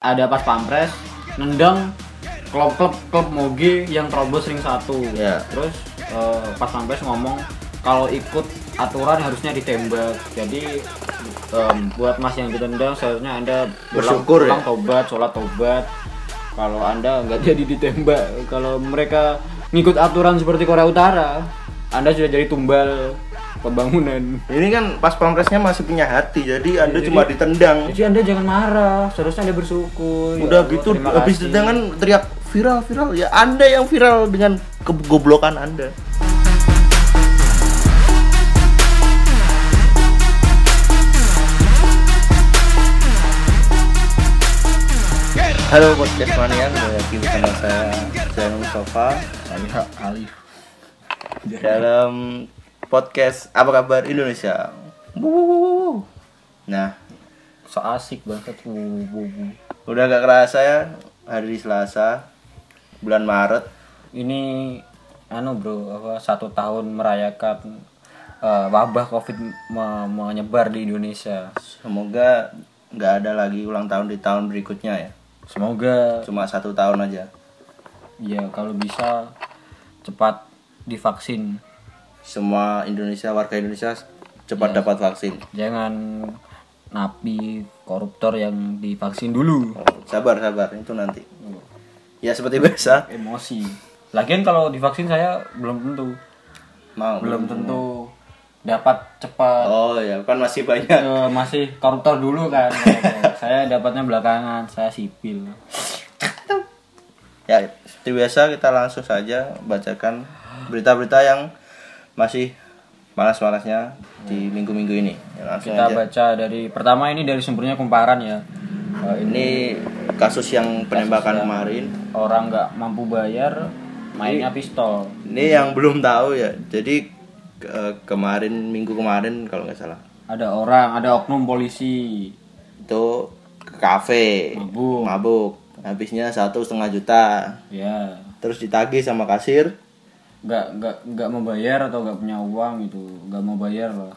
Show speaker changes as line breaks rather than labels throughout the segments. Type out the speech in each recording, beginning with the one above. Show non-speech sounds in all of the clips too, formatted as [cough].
ada pas pampres nendang klub klub klub moge yang terobos ring satu
Ya.
terus eh, pas pampres ngomong kalau ikut aturan harusnya ditembak jadi em, buat mas yang ditendang seharusnya anda pulang-
Bersyukur ya?
tobat sholat tobat kalau anda nggak [laughs] jadi ditembak kalau mereka ngikut aturan seperti Korea Utara anda sudah jadi tumbal pembangunan
Ini kan pas pampresnya masih punya hati, jadi Anda
Jadi-
cuma ditendang.
jadi anda jangan marah seharusnya anda bersyukur Ya
Udah
Allah,
gitu habis
kasih.
ditendang kan teriak viral viral. Ya Anda yang viral dengan kegoblokan Anda. Halo podcast mania, kembali lagi bersama saya Zainul Mustafa
saya Alif
dalam podcast apa kabar Indonesia. Wuh. Nah,
so asik banget wuh, wuh, wuh.
udah gak kerasa ya hari Selasa bulan Maret.
ini anu bro apa satu tahun merayakan eh, wabah covid me- menyebar di Indonesia
Semoga nggak ada lagi ulang tahun di tahun berikutnya ya.
semoga
Cuma satu tahun aja.
ya kalau bisa cepat divaksin
Semua Indonesia warga Indonesia cepat dapat vaksin.
jangan napi koruptor yang divaksin dulu.
Sabar sabar itu nanti. Ya seperti biasa.
emosi. Lagian kalau divaksin saya belum tentu.
Mau.
Belum tentu dapat cepat.
Oh ya kan masih banyak.
Eh, masih koruptor dulu kan. [laughs] Saya dapatnya belakangan saya sipil.
Ya seperti biasa kita langsung saja bacakan berita-berita yang masih panas-panasnya di minggu-minggu ini. Ya, langsung
kita
aja.
baca dari pertama ini dari sumbernya kumparan ya Eh, ini
Ini kasus yang penembakan
yang-
kemarin.
orang nggak mampu bayar mainnya pistol
Ini yang belum tahu ya. Jadi ke- kemarin minggu kemarin kalau nggak salah
ada orang ada oknum polisi
itu ke kafe
Mabuk.
mabuk. Habisnya satu setengah juta.
ya
Terus ditagih sama kasir
nggak nggak nggak mau bayar atau nggak punya uang itu nggak mau bayar lah.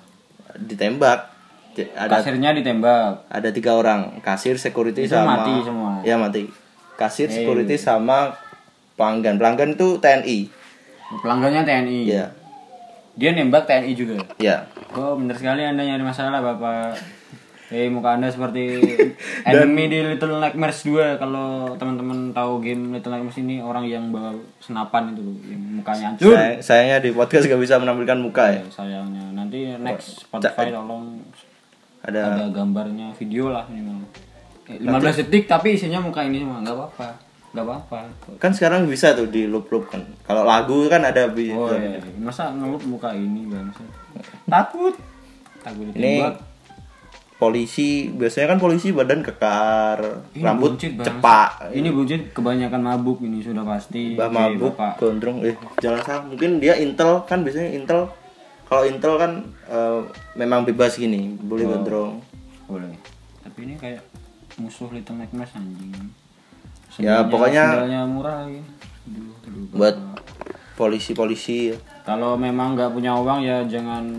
Ditembak. Ada
kasirnya ditembak.
Ada tiga orang. Kasir security
Itu
sama
mati semua?
ya mati. Kasir
Eh.
security sama pelanggan. Pelanggan itu TNI
pelanggannya TNI
ya.
Dia nembak TNI juga?
Ya.
Oh benar sekali anda nyari masalah bapak Eh muka anda seperti [laughs] enemy di Little Nightmares 2 Kalau teman-teman tahu game Little Nightmares ini Orang yang bawa senapan itu loh Yang mukanya hancur.
Say- sayangnya di podcast gak bisa menampilkan muka ya.
Ya, Sayangnya. Nanti next Spotify tolong
ada
Ada gambarnya video lah minimal Eh, 15 detik tapi isinya muka ini semua nggak apa-apa. Nggak apa-apa.
Kan sekarang bisa tuh di loop loop kan. Kalau lagu kan ada bi-
oh iya. masa ngelup muka ini bangsa takut. Takut
ini
ditembak
polisi biasanya kan polisi badan kekar
Ini
rambut
buncit,
cepak
Ini buncit kebanyakan mabuk ini sudah pasti.
bah
Oke,
mabuk
Bapak.
gondrong eh jangan salah mungkin dia intel kan biasanya intel kalau intel kan eh, memang bebas gini boleh
Oh.
gondrong
Boleh. Tapi ini kayak musuh Little Nightmares anjing.
Ya, pokoknya-
sendalnya murah lagi. Aduh, aduh,
buat polisi-polisi
kalau memang nggak punya uang ya jangan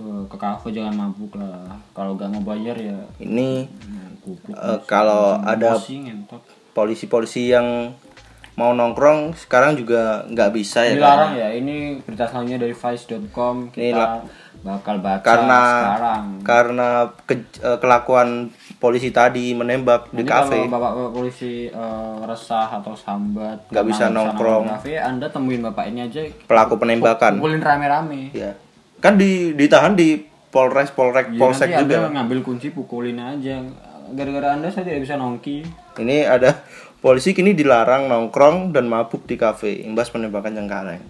ke, ke kafe jangan mabuk lah. Kalau nggak mau bayar ya
ini eh, kalau ada polisi-polisi yang mau nongkrong sekarang juga nggak bisa ya
Dilarang ya. Ini berita selanjutnya dari vice.com
Ini
kita
lah.
bakal baca
karena
sekarang.
karena ke- eh, kelakuan polisi tadi menembak di
Nanti
kafe
kalau bapak polisi eh, resah atau sambat
Nggak bisa nongkrong.
di kafe, anda temuin bapak ini aja
pelaku penembakan
pukulin rame-rame.
ya kan di ditahan di Polres Polrek
Ya,
Polsek
nanti
juga
anda ngambil kunci pukulin aja. Gara-gara anda saya tidak bisa nongki.
ini ada polisi kini dilarang nongkrong dan mabuk di kafe imbas penembakan Cengkareng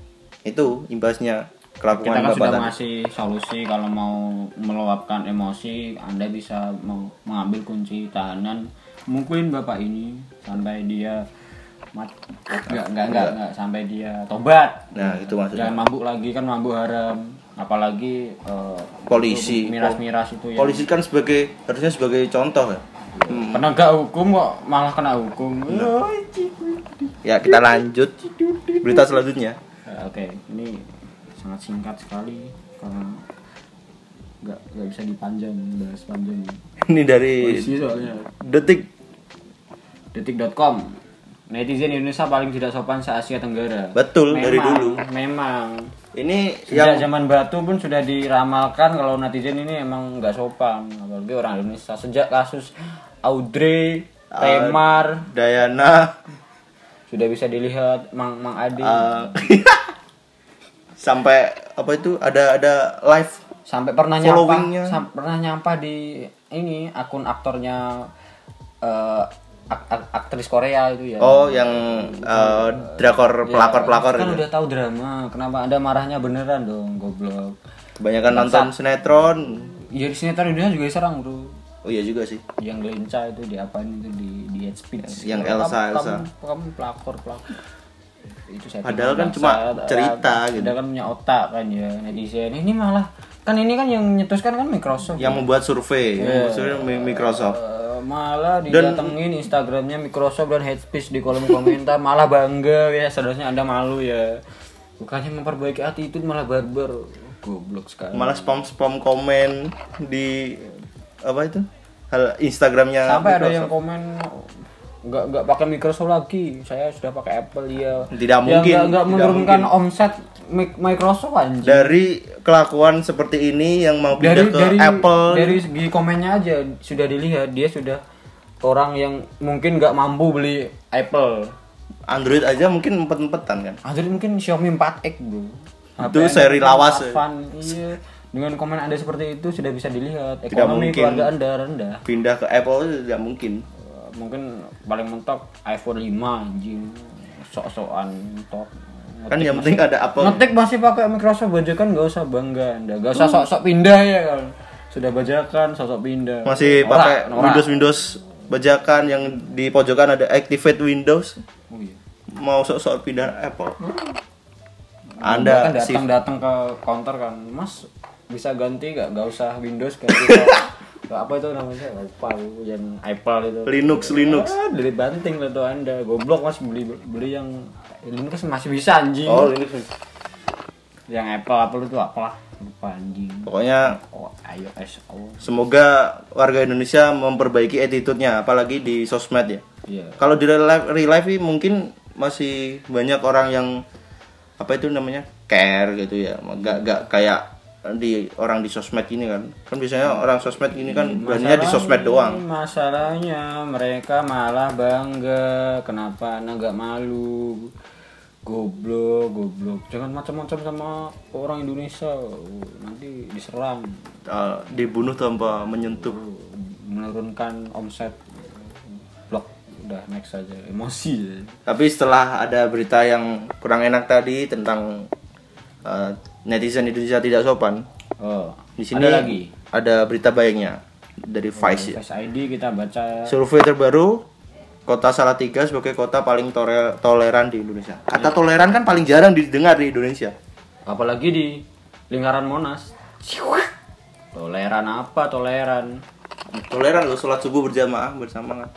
itu imbasnya
Kita
kelakuan
kan
bapak
sudah
tadi
ngasih solusi kalau mau meluapkan emosi, anda bisa mau mengambil kunci tahanan, mukulin bapak ini sampai dia mat enggak enggak enggak enggak sampai dia tobat.
nah itu maksudnya
Jangan mabuk lagi kan mabuk haram. Apalagi eh,
Polisi.
miras-miras itu ya.
polisi kan sebagai harusnya sebagai contoh ya Hmm.
Penegak hukum kok malah kena hukum.
ya kita lanjut berita selanjutnya
Ya, Oke, ini sangat singkat sekali karena nggak nggak bisa dipanjang bahas panjang.
ini dari
Polisi soalnya.
detik
detik.com netizen Indonesia paling tidak sopan se Asia Tenggara.
Betul, dari dulu.
memang.
Ini
sejak
yang
zaman batu pun sudah diramalkan kalau netizen ini emang nggak sopan. Apalagi orang Indonesia. Sejak kasus Audrey Temar
Dayana
sudah bisa dilihat Mang Mang Adi.
Eh, [laughs] sampai apa itu? Ada ada live
sampai pernah nyampah sam- pernah nyampah di ini akun aktornya eh, ak- ak- aktris Korea itu ya.
Oh yang eh, drakor pelakor pelakor
kan
itu.
udah tahu drama. Kenapa anda marahnya beneran dong goblok?
Kebanyakan nonton sinetron.
Ya di sinetron Indonesia juga diserang bro.
Oh iya juga sih.
Yang lincah itu di apa itu di di hate speech.
Yang
Kamu-
Elsa,
kamu,
Elsa.
kamu, kamu pelakor pelakor. Itu settingan
Padahal kan cuma
ada-
cerita gitu.
ada kan punya otak kan ya netizen. Ini malah kan ini kan yang nyetuskan kan Microsoft
yang membuat survei.
Iya.
yang survei Mi- Microsoft.
Eh, malah didatengin Instagramnya Microsoft dan hate speech di kolom komentar. [laughs] Malah bangga ya. Seharusnya anda malu ya. Bukannya memperbaiki attitude malah barbar. Goblok sekali.
Malah spam spam komen di apa itu? Hal Instagramnya
sampai ada
Microsoft.
yang komen nggak nggak pakai Microsoft lagi. Saya sudah pakai Apple ya
Tidak
Ya,
mungkin,
nggak nggak
tidak
menurunkan omset Microsoft anjing.
Dari kelakuan seperti ini yang mau pindah
dari
ke
dari
Apple.
dari segi komennya aja sudah dilihat dia sudah orang yang mungkin nggak mampu beli Apple.
Android aja mungkin empet-empetan kan?
Android mungkin Xiaomi 4X bro.
Itu
Anda
seri lawas, ya.
Advan, iya. Dengan komen anda seperti itu sudah bisa dilihat.
Tidak
ekonomi
mungkin.
keluarga anda rendah.
pindah ke Apple itu tidak mungkin.
Mungkin paling mentok iPhone 5 anjing. Sok-sokan mentok
kan yang penting ada Apple.
Ngetik masih pakai Microsoft bajakan nggak usah bangga anda. Nggak usah sok-sok pindah ya kan sudah bajakan sok-sok pindah.
Masih pakai. Windows Windows bajakan. Yang di pojokan ada Activate Windows.
Oh, iya.
mau sok-sok pindah Apple.
Anda
Anda
kan datang datang ke counter kan mas bisa ganti gak nggak usah Windows ganti [laughs] apa itu namanya? Lupa yang Apple itu.
Linux Linux.
Ah, dari banting lah tuh anda. Goblok mas. Beli beli yang Linux masih bisa anjing.
Oh Linux
yang Apple Apple itu apalah lupa anjing.
Pokoknya
oh iOS oh.
semoga warga Indonesia memperbaiki attitude-nya apalagi di sosmed ya.
Iya.
Kalau di real life, real life mungkin masih banyak orang yang apa itu namanya care gitu ya. Nggak nggak kayak di orang di sosmed ini kan. Kan biasanya orang sosmed ini kan beraninya di sosmed doang.
masalahnya mereka malah bangga. Kenapa? Anda nggak malu. Goblok goblok. Jangan macam-macam sama orang Indonesia. Nanti diserang.
Uh, dibunuh tanpa menyentuh.
Menurunkan omset. Blok. Udah next aja. Emosi.
Tapi setelah ada berita yang kurang enak tadi tentang uh, netizen Indonesia tidak sopan
oh
di sini
ada lagi
ada berita baiknya dari Vice ya
Face ID kita baca
Survei terbaru Kota Salatiga sebagai kota paling tore- toleran di Indonesia. Kata toleran kan paling jarang didengar di Indonesia.
apalagi di lingkaran Monas toleran apa toleran
Toleran loh sholat subuh berjamaah bersama kan.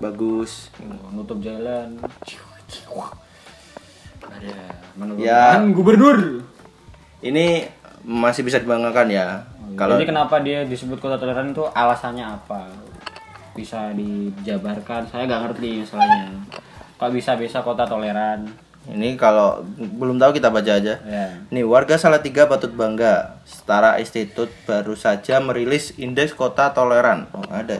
Bagus.
nutup jalan ada menurut
Ya.
gubernur
Ini masih bisa dibanggakan ya. Kalau
jadi kenapa dia disebut kota toleran itu alasannya apa bisa dijabarkan saya nggak ngerti masalahnya kok bisa bisa kota toleran
ini kalau belum tahu kita baca aja.
ya
Nih, warga Salatiga patut bangga. Setara Institut baru saja merilis indeks kota toleran. Oh, ada.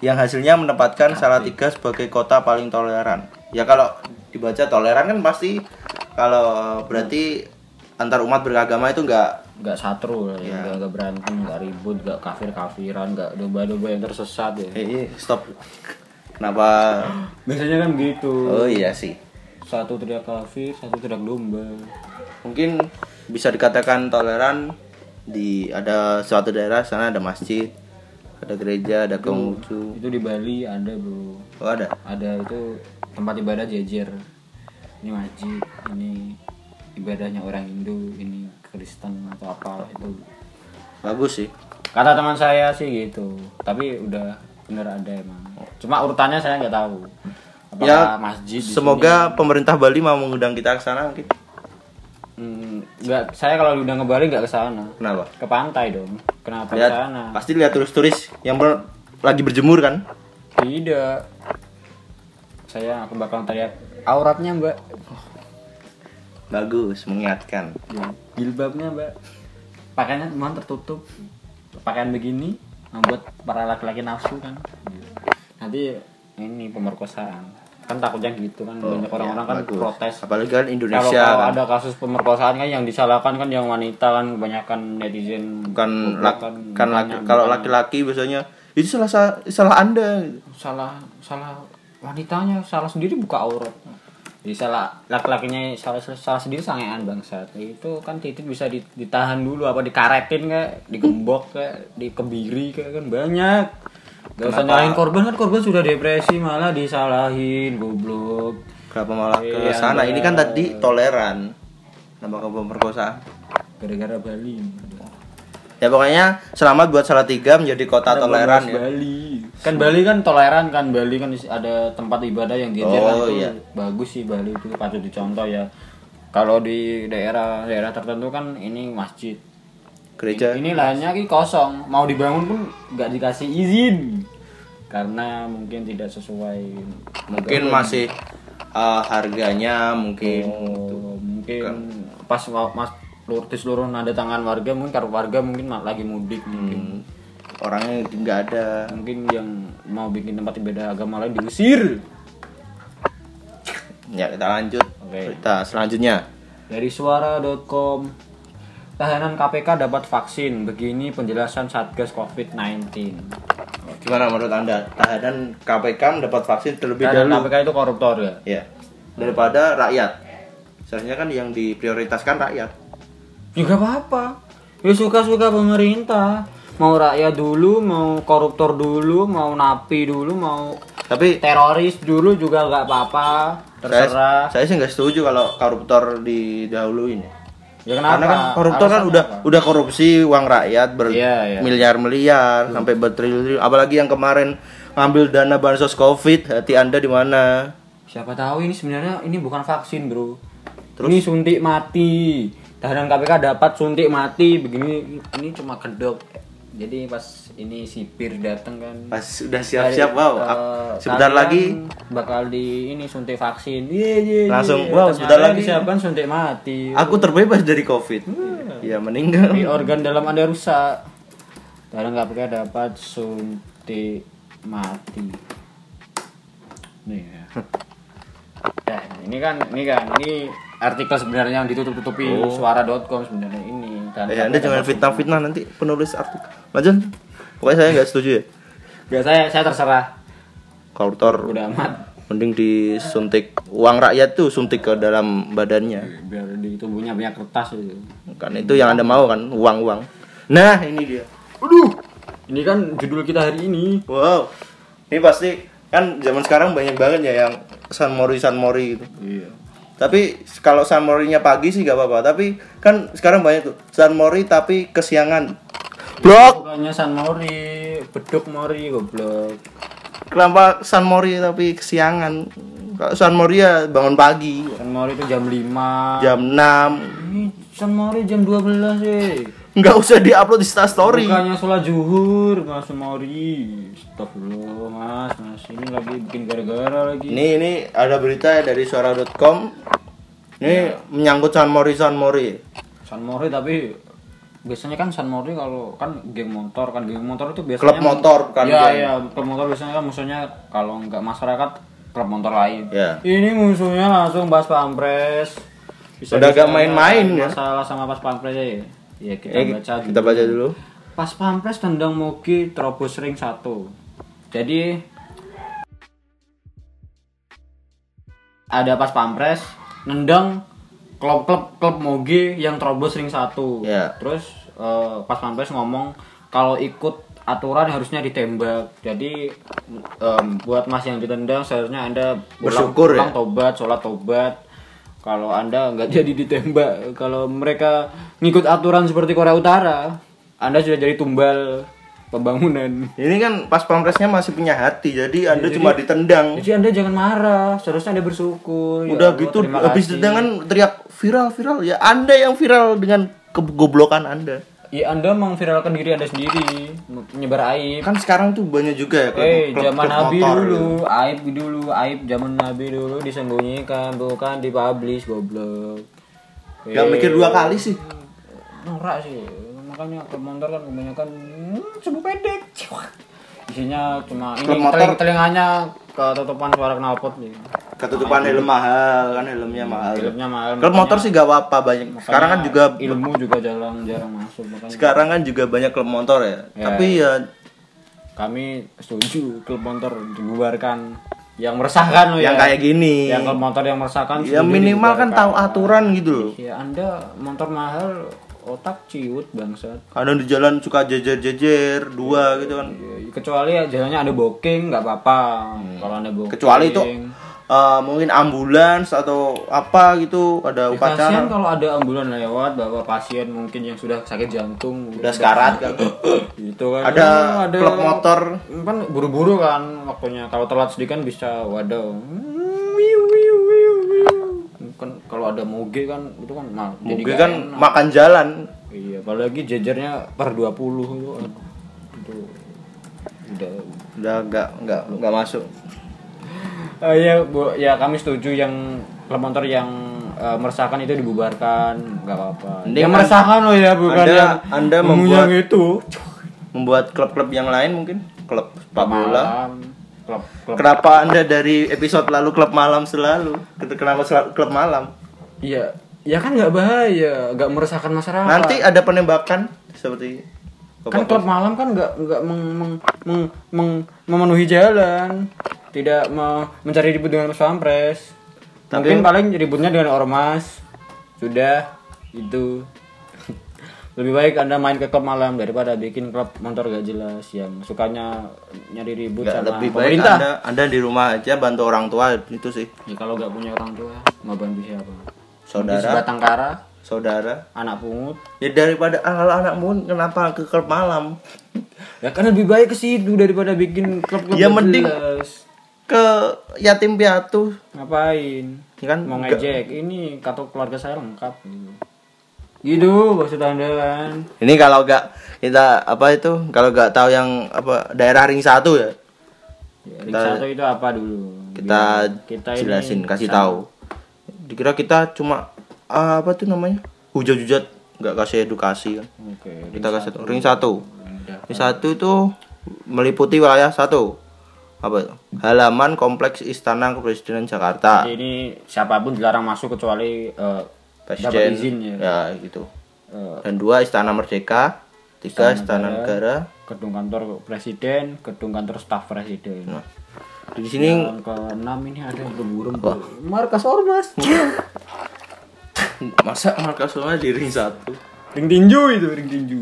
Yang hasilnya menempatkan Salatiga sebagai kota paling toleran. Ya kalau dibaca toleran kan pasti kalau berarti antar umat beragama itu enggak
nggak satru lah ya.
Ya.
nggak nggak berantem nggak ribut nggak kafir kafiran nggak domba domba yang tersesat ya
eh, eh, stop. Kenapa?
biasanya kan gitu
Oh iya sih.
satu teriak kafir satu teriak domba
Mungkin bisa dikatakan toleran di ada suatu daerah sana ada masjid, ada gereja, ada konghucu.
itu di Bali ada bro
Oh ada.
ada itu tempat ibadah jejer ini masjid ini ibadahnya orang Hindu ini Kristen atau apa itu.
Bagus sih.
kata teman saya sih gitu. Tapi udah bener ada emang. Cuma urutannya saya nggak tahu. Apakah
Ya,
masjid
Semoga pemerintah Bali mau mengundang kita ke sana mungkin.
sini- Hmm, nggak saya kalau udah ke Bali nggak ke sana.
Kenapa?
ke pantai dong. Kenapa ke
Lihat,
sana?
pasti lihat turis-turis yang ber- lagi berjemur kan.
tidak. Saya aku bakal teriak auratnya mbak
Bagus, mengingatkan.
Ya, jilbabnya mbak. Pakaiannya memang tertutup. Pakaian begini membuat para laki-laki nafsu kan. Nanti ini pemerkosaan. Kan takutnya gitu kan. Banyak orang-orang kan
Oh, iya, Bagus.
protes.
Apalagi kan
kalau
Indonesia
kalau
kan.
ada kasus pemerkosaan kan yang disalahkan kan yang wanita kan kebanyakan netizen
bukan
goblok
lak- kan laki, kalau laki-laki biasanya itu salah sa- salah anda.
Salah salah wanitanya salah sendiri buka aurat jadi salah laki-lakinya salah salah sendiri sangean bangsat. Itu kan titik bisa di- ditahan dulu apa dikaretin kayak digembok kayak dikebiri kayak kan banyak. Gak usah nyalahin korban kan korban sudah depresi malah disalahin goblok.
Kenapa malah ke
Iya,
sana? Ini kan tadi toleran nama ke pemerkosaan
gara-gara Bali
ya pokoknya selamat buat Salatiga menjadi kota
Kita
toleran ya.
Bali. Kan Bali kan toleran kan Bali kan ada tempat ibadah yang dia
Oh,
itu
iya.
bagus sih Bali itu patut dicontoh ya. Kalau di daerah daerah tertentu kan ini masjid.
Gereja.
Ini lahannya ki kosong. Mau dibangun pun nggak dikasih izin. Karena mungkin tidak sesuai
mungkin masih uh, harganya mungkin
Oh, mungkin pas wa- mas seluruh di seluruh nada tangan warga mungkin karena warga mungkin lagi mudik mungkin
orangnya nggak ada.
mungkin yang mau bikin tempat ibadah agama lain diusir.
Ya kita lanjut
Oke.
berita selanjutnya.
Dari suara.com tahanan KPK dapat vaksin. Begini penjelasan Satgas COVID-19
gimana menurut anda? Tahanan KPK mendapat vaksin terlebih
tahanan
dahulu?
KPK itu koruptor ya?
Ya daripada rakyat. Seharusnya kan yang diprioritaskan rakyat
juga apa-apa. Ya suka-suka pemerintah. Mau rakyat dulu mau koruptor dulu mau napi dulu mau
tapi
teroris dulu juga nggak apa-apa. Terserah.
saya, saya sih nggak setuju kalau koruptor didahuluin
ya. Kenapa?
Karena kan koruptor kan
Alasannya
udah
apa?
udah korupsi uang rakyat
Iya, iya.
bermiliar-miliar sampai bertriliun apalagi yang kemarin ngambil dana bansos covid hati anda di mana?
Siapa tahu ini sebenarnya ini bukan vaksin bro. Ini suntik mati tahanan KPK dapat suntik mati begini ini cuma kedok. Jadi pas ini sipir datang kan.
Pas sudah siap-siap wow ap- sebentar lagi
bakal di ini suntik vaksin. Iya, iya, iya.
Langsung,
Ternyata
wow, sebentar lagi.
disiapkan suntik mati.
Aku terbebas dari covid. Ya meninggal.
Tapi organ dalam anda rusak. Tahanan KPK dapat suntik mati. Nih ya. Ya, [laughs] ini kan ini kan ini artikel sebenarnya yang ditutup-tutupi suara.com sebenarnya ini dan
eh, anda jangan fitnah-fitnah nanti penulis artikel. Lanjut. Pokoknya saya nggak setuju ya.
Gak saya saya terserah.
Koruptor
udah amat.
Mending disuntik. Uang rakyat tuh suntik ke dalam badannya.
Biar di tubuhnya banyak kertas gitu.
kan itu yang anda mau kan uang uang nah ini dia.
Aduh, ini kan judul kita hari ini.
wow. Ini pasti kan zaman sekarang banyak banget ya yang San Mori San Mori gitu.
Iya.
Tapi kalau San Morinya pagi sih gak apa-apa tapi kan sekarang banyak tuh San Mori tapi kesiangan blok
Bukannya San Mori, beduk Mori goblok.
kenapa San Mori tapi kesiangan kalau San Mori ya bangun pagi
San Mori itu jam 5.
jam 6
Ini San Mori jam 12 sih.
nggak usah diupload di Insta story
Bukannya sholat zuhur, Mas Mori. Astagfirullah, Mas. Mas ini lagi bikin gara-gara lagi.
Ini ini ada berita dari suara.com. Ini menyangkut San Mori San Mori.
San Mori tapi biasanya kan San Mori kalau kan geng motor kan geng motor itu biasanya
Klub motor, bukan
Iya
geng.
iya klub motor biasanya kan musuhnya kalau nggak masyarakat klub motor lain.
Ya.
Ini musuhnya langsung pas pampres.
Udah agak main-main ya.
Masalah sama pas pampres ya. Ya kita
Eh,
baca
kita baca dulu.
Pas pampres tendang Mogi terobos ring satu. Jadi ada pas pampres nendang klub klub klub Moge yang terobos ring satu.
Ya.
Terus eh, pas pampres ngomong kalau ikut aturan harusnya ditembak. Jadi em, buat mas yang ditendang seharusnya anda
Bersyukur ya?
tobat, sholat tobat. Kalau anda nggak [laughs] jadi ditembak, kalau mereka ngikut aturan seperti Korea Utara, anda sudah jadi tumbal pembangunan.
Ini kan pas pampresnya masih punya hati, jadi Anda
Jadi-
cuma ditendang.
Jadi anda jangan marah, seharusnya anda bersyukur. Ya
Udah
Allah,
gitu habis tendangan teriak viral viral ya Anda yang viral dengan kegoblokan Anda.
ya anda memviralkan diri anda sendiri menyebar aib
Kan sekarang tuh banyak juga ya klub,
Eh,
klub-
zaman
klub
Nabi
motor
dulu,
gitu.
aib dulu, aib zaman Nabi dulu disembunyikan, bukan dipublish goblok.
Nggak mikir dua kali sih.
Norak sih. Makanya klub motor kan kebanyakan hmm, sebu pendek. Isinya cuma ini
motor-
teling- telinganya ketutupan suara knalpot nih.
Ketutupan helm mahal kan helmnya mahal.
Filmnya mahal.
Klub
makanya-
motor sih gak apa-apa banyak. Sekarang kan juga
ilmu juga jarang jarang masuk makanya
sekarang kan juga banyak klub motor ya.
Ya.
Tapi ya
kami setuju klub motor dibubarkan yang meresahkan loh
yang
ya.
kayak gini.
yang klub motor yang meresahkan
Ya minimal kan tahu aturan gitu loh.
Ya Anda motor mahal otak ciut bangsat.
Kadang di jalan suka jejer-jejer dua gitu kan.
Ya, kecuali ya jalannya ada booking nggak apa-apa. Kalau Anda booking.
Hmm. Kecuali itu eh, mungkin ambulans atau apa gitu ada
Ya, kasihan
upacara.
kalau ada ambulan lewat bawa pasien mungkin yang sudah sakit jantung
Udah sekarat kan.
gitu kan
Ada
ada
klub motor.
kan buru-buru kan waktunya kalau telat sedikit kan bisa waduh wiu, wiu, wiu. Kan kalau ada moge kan itu kan mal jadi
Mungkin
nggak
kan
enak.
makan jalan.
iya apalagi jajarnya per 20 itu aduh, itu udah
Udah nggak nggak nggak masuk.
Eh, ya bu ya kami setuju yang klub motor yang eh, meresahkan itu dibubarkan nggak apa-apa yang
an-
meresahkan loh ya bukan
Anda-
yang
Anda membuat-
itu
Membuat klub-klub yang lain mungkin klub sepak bola.
Klub klub
Kenapa Anda dari episode lalu klub malam selalu? Kenapa selalu klub malam?
Iya, ya kan nggak bahaya, nggak meresahkan masyarakat.
Nanti ada penembakan seperti
kan klub malam kan nggak nggak meng- meng- meng- meng- memenuhi jalan, tidak me- mencari ribut dengan pampres.
Tapi-
Mungkin paling ributnya dengan ormas. Sudah itu. Lebih baik anda main ke klub malam daripada bikin klub motor gak jelas yang sukanya nyari ribut
Nggak,
sama
lebih baik
pemerintah.
anda, anda di rumah aja bantu orang tua itu sih
Ya kalau nggak punya orang tua, mau bantu siapa?
Saudara.
Batang kara,
saudara
anak pungut,
ya daripada ah, kalau anakmu kenapa ke klub malam
Ya kan lebih baik ke situ daripada bikin klub-klub
Ya,
gak
mending-
jelas.
ke yatim piatu
Ngapain?
Ya kan
Mau ngejek. Ini kartu keluarga saya lengkap gitu. Gitu, maksud Anda kan.
ini kalau nggak kita apa itu kalau nggak tahu yang apa daerah ring satu ya
Ya, ring satu itu apa dulu?
kita,
Biar kita ini
jelasin kasih
sama-
tahu dikira kita cuma ah, apa tuh namanya hujat-hujat nggak kasih edukasi kan
Oke.
kita kasih tahu. ring satu ring satu itu meliputi wilayah satu apa itu halaman kompleks istana kepresidenan Jakarta
Jadi ini siapa pun dilarang masuk kecuali dapat
presiden
izin ya.
gitu
Eh,
dan dua istana merdeka tiga istana negara
gedung kantor presiden, gedung kantor staf presiden.
Nah, di sini
Yang keenam ini ada burung markas ormas. [laughs]
masa markas semua di ring satu
ring tinju itu, ring tinju.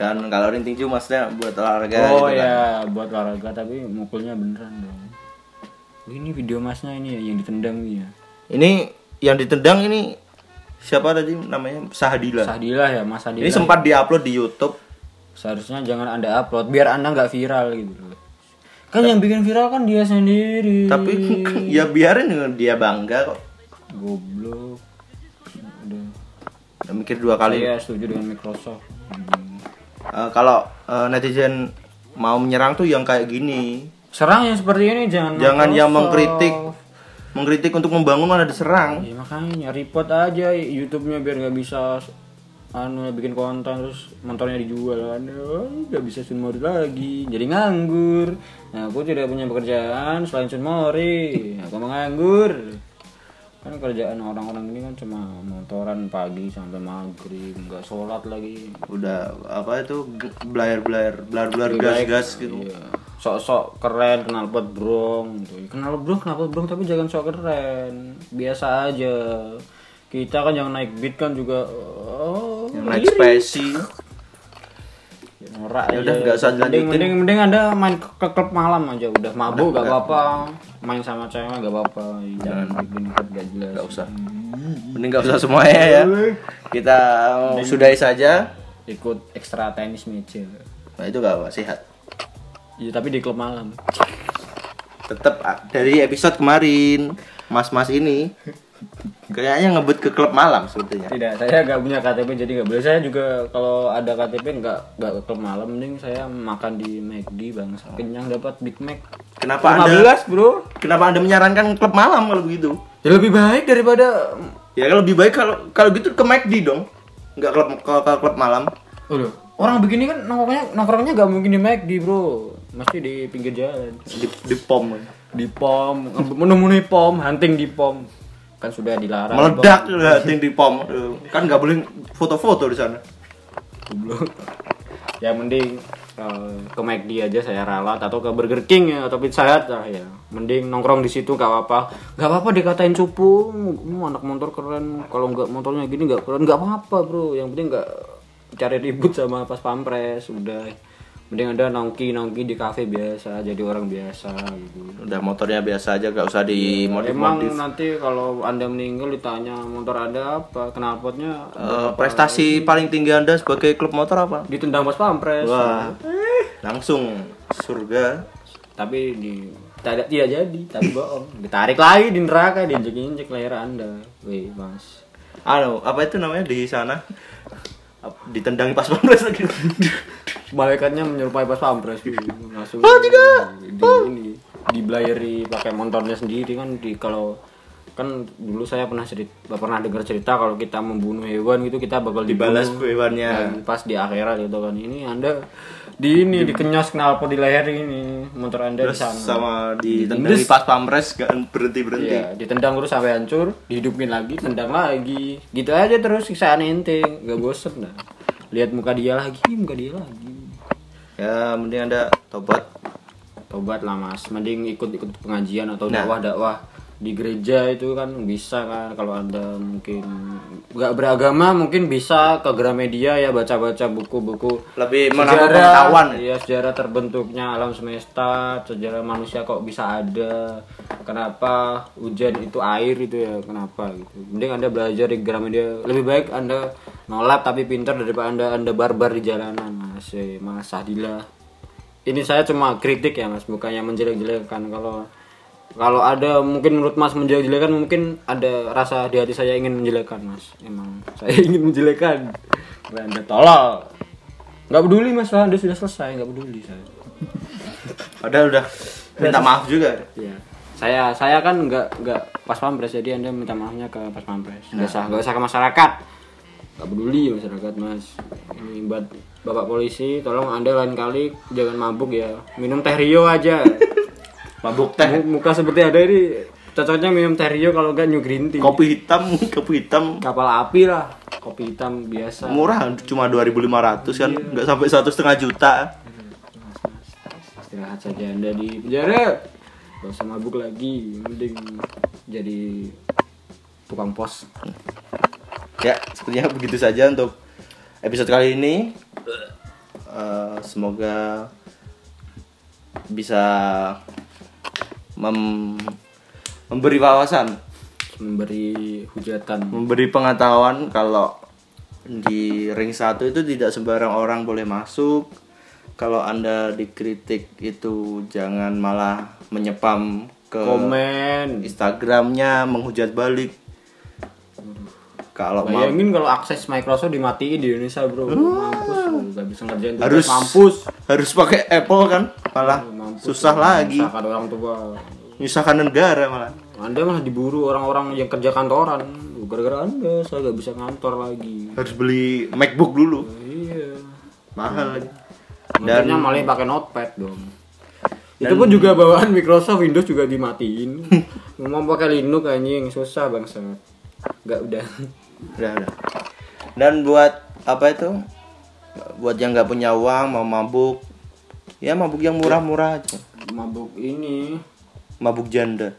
kan kalau ring tinju maksudnya buat olahraga
oh
gitu kan.
ya, buat olahraga tapi mukulnya beneran dong. Ini video masnya ini ya yang ditendang ya.
Ini yang ditendang ini siapa tadi namanya Sahadila
Sahdilah ya, Mas Sahdilah.
ini sempat diupload di YouTube
Seharusnya jangan anda upload biar anda nggak viral gitu. Kan yang bikin viral kan dia sendiri.
tapi [laughs] ya biarin dia bangga kok
goblok. Udah.
Mikir dua kali
Saya setuju dengan Microsoft. Hmm.
Eh, kalau eh, netizen mau menyerang tuh yang kayak gini
Serang yang seperti ini jangan
jangan yang
Microsoft.
mengkritik mengkritik untuk membangun malah diserang
Ya makanya report aja YouTube-nya biar nggak bisa anu bikin konten terus motornya dijual. Oh, nggak bisa sunmori lagi. Jadi nganggur. Nah aku tidak punya pekerjaan selain sunmori aku menganggur kan kerjaan orang-orang ini kan cuma motoran pagi sampai maghrib nggak sholat lagi.
Udah apa itu blayar blayar blayar blayar gas gas gitu.
Iya. sok-sok keren kenal pot brong gitu. kenal brong kenal pot brong tapi jangan sok keren. Biasa aja. Kita kan yang naik beat kan juga oh
yang naik spesi
norak
Ya udah,
aja.
nggak usah
mending,
dilanjutin.
mending mending anda main ke, ke klub malam aja udah mabuk gak apa-apa. Main sama cewek gak apa-apa. Jangan bikin klub gak jelas.
Nggak usah. Mending nggak usah semuanya ya. Kita sudahi saja.
ikut ekstra tenis meja
nah itu gak apa sehat
ya tapi di klub malam.
Tetap ah, dari episode kemarin mas-mas ini Kayaknya ngebut ke klub malam sebetulnya.
Tidak, saya nggak punya KTP jadi nggak boleh. Saya juga kalau ada KTP nggak nggak ke klub malam, mending saya makan di McD bang. Kenyang dapat Big Mac.
Kenapa Anda
15 bro.
Kenapa Anda menyarankan klub malam kalau begitu?
Ya lebih baik daripada.
Ya lebih baik kalau kalau gitu ke McD dong. Nggak klub ke, ke klub malam.
Udah. Orang begini kan nongkrongnya nongkrongnya nggak mungkin di McD bro. Mesti di pinggir jalan.
Di, di pom.
Di pom, menemui pom, hunting di pom. Kan sudah dilarang.
Meledak [laughs] ting di pom. Kan nggak boleh foto-foto di sana.
Ya mending eh, ke McD aja saya ralat atau ke Burger King ya atau Pizza Hut lah ya. Mending nongkrong di situ gak apa-apa. Gak apa-apa dikatain cupu, "Mu anak motor keren. Kalau nggak motornya gini nggak keren, nggak apa-apa bro. Yang penting nggak cari ribut sama pas pampres udah. Mending ada nongki nongki di kafe biasa, jadi orang biasa gitu.
Udah motornya biasa aja gak usah di modif
Emang nanti kalau anda meninggal ditanya motor anda apa, knalpotnya
Eh, prestasi paling tinggi Anda sebagai klub motor apa?
ditendang pas pampres.
Wah. Langsung surga.
tapi di tidak tidak jadi tapi bohong ditarik lagi di neraka diinjek injek leher anda wih mas
Anu, apa itu namanya di sana? Ditendang pas pampres lagi.
Malaikatnya menyerupai pas pampres gitu. langsung oh tidak di ini dibelayari pakai motornya sendiri kan di kalau kan dulu saya pernah cerita pernah dengar cerita kalau kita membunuh hewan gitu kita bakal
Dibalas
dibunuh.
hewannya.
Dan pas di akhirat gitu kan ini anda di ini dikenyos knalpot di leher ini motor anda
Terus
di sana
sama ditendang di pas pampres gak berhenti berhenti.
Iya, ditendang terus sampai hancur, dihidupin lagi, tendang lagi. Gitu aja terus siksaan ente, gak bosen dah. Lihat muka dia lagi, muka dia lagi.
Ya, mending Anda tobat.
Tobat lah mas, mending ikut-ikut pengajian atau
Nah.
dakwah-dakwah di gereja itu kan bisa kan kalau anda mungkin nggak beragama mungkin bisa ke Gramedia ya baca-baca buku-buku
Lebih menambah pengetahuan.
ya sejarah terbentuknya alam semesta sejarah manusia kok bisa ada kenapa hujan itu air itu ya kenapa gitu mending anda belajar di Gramedia lebih baik anda nolak tapi pintar daripada anda. Anda barbar di jalanan. Mas mas Sadila ini saya cuma kritik ya mas. Bukannya menjelek-jelekan. Kalau kalau ada mungkin menurut mas menjelek-jelekan mungkin ada rasa di hati saya ingin menjelekkan mas. Emang saya [laughs] ingin menjelekkan. Anda tolol. Nggak peduli mas. Anda sudah selesai. Nggak peduli saya.
Padahal udah minta maaf juga.
ya saya saya kan nggak nggak pas pampres. Jadi anda minta maafnya ke pas pampres. Nggak usah nggak usah ke masyarakat nggak peduli masyarakat mas. Ini buat bapak polisi tolong anda lain kali jangan mabuk ya. Minum teh rio aja. [laughs]
Mabuk teh,
Mu- muka seperti ada ini cocoknya minum teh rio kalau enggak new green tea.
Kopi hitam, [laughs] kopi hitam.
Kapal api lah kopi hitam biasa.
Murah cuma 2.500 kan nggak sampai satu setengah juta.
Istirahat saja anda di penjara. Gak usah mabuk lagi mending jadi tukang pos
ya sepertinya begitu saja untuk episode kali ini. Eh, semoga bisa mem- memberi wawasan.
Memberi hujatan.
Memberi pengetahuan kalau di ring satu itu tidak sembarang orang boleh masuk. Kalau anda dikritik itu jangan malah menyepam ke
komen.
Instagramnya menghujat balik kalau
bayangin kalau akses Microsoft dimatiin di Indonesia bro. Mampus bro. gak bisa ngerjain tugas
harus
mampus.
harus pakai Apple kan? Malah
mampus
susah lagi.
Misalkan orang tua.
Nyusahkan negara malah.
Anda malah diburu orang-orang yang kerja kantoran. Gara-gara anda saya gak bisa kantor lagi.
Harus beli MacBook dulu.
Iya.
Mahal lagi.
Dan
dan
malah pakai notepad dong. Itu pun juga bawaan Microsoft Windows juga dimatiin. [laughs] Mau pakai Linux anjing. Susah bangsa nggak udah
udah udah. Dan buat apa itu? Buat yang nggak punya uang mau mabuk. Ya mabuk yang murah-murah aja.
Mabuk ini.
Mabuk janda.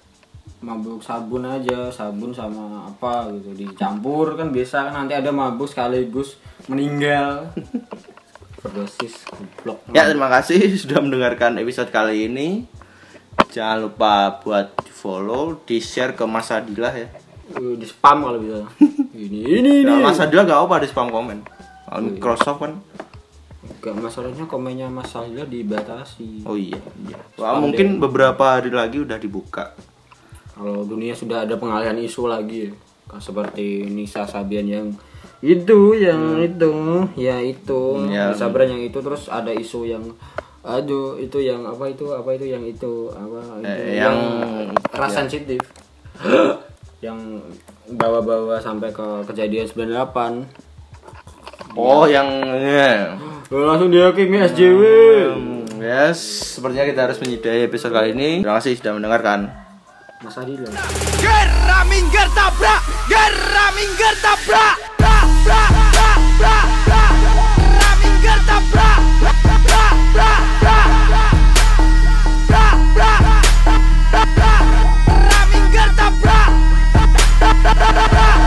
Mabuk sabun aja sabun sama apa gitu. Dicampur kan biasa kan nanti ada mabuk sekaligus meninggal. [laughs] Berdosis goblok.
Ya terima kasih [laughs] sudah mendengarkan episode kali ini. Jangan lupa buat di follow di share ke Mas Adilah ya
di spam kalau bisa. [laughs] Ini ini ini.
Mas gak apa di spam komen? Kalau Microsoft kan?
Gak masalahnya komennya Mas Sahila dibatasi.
Oh iya, iya. Wah, mungkin beberapa hari lagi udah dibuka.
Kalau dunia sudah ada pengalihan isu lagi ya. seperti Nisa Sabian yang itu yang itu ya itu
Ya.
Nisa Sabian yang itu terus ada isu yang aduh itu yang apa itu apa itu yang itu apa itu
Eh, yang-
ras sensitif [laughs] yang bawa-bawa sampai ke kejadian 98
oh ya. yang yeah.
oh, langsung dihakimi SJW
hmm, yes. Sepertinya kita harus menyidai episode kali ini. Terima kasih sudah mendengarkan.
Mas Adil ya?
loh. minggir tabrak! Gerra tabrak! Tabrak! Bra bra bra bra tabrak! da da da da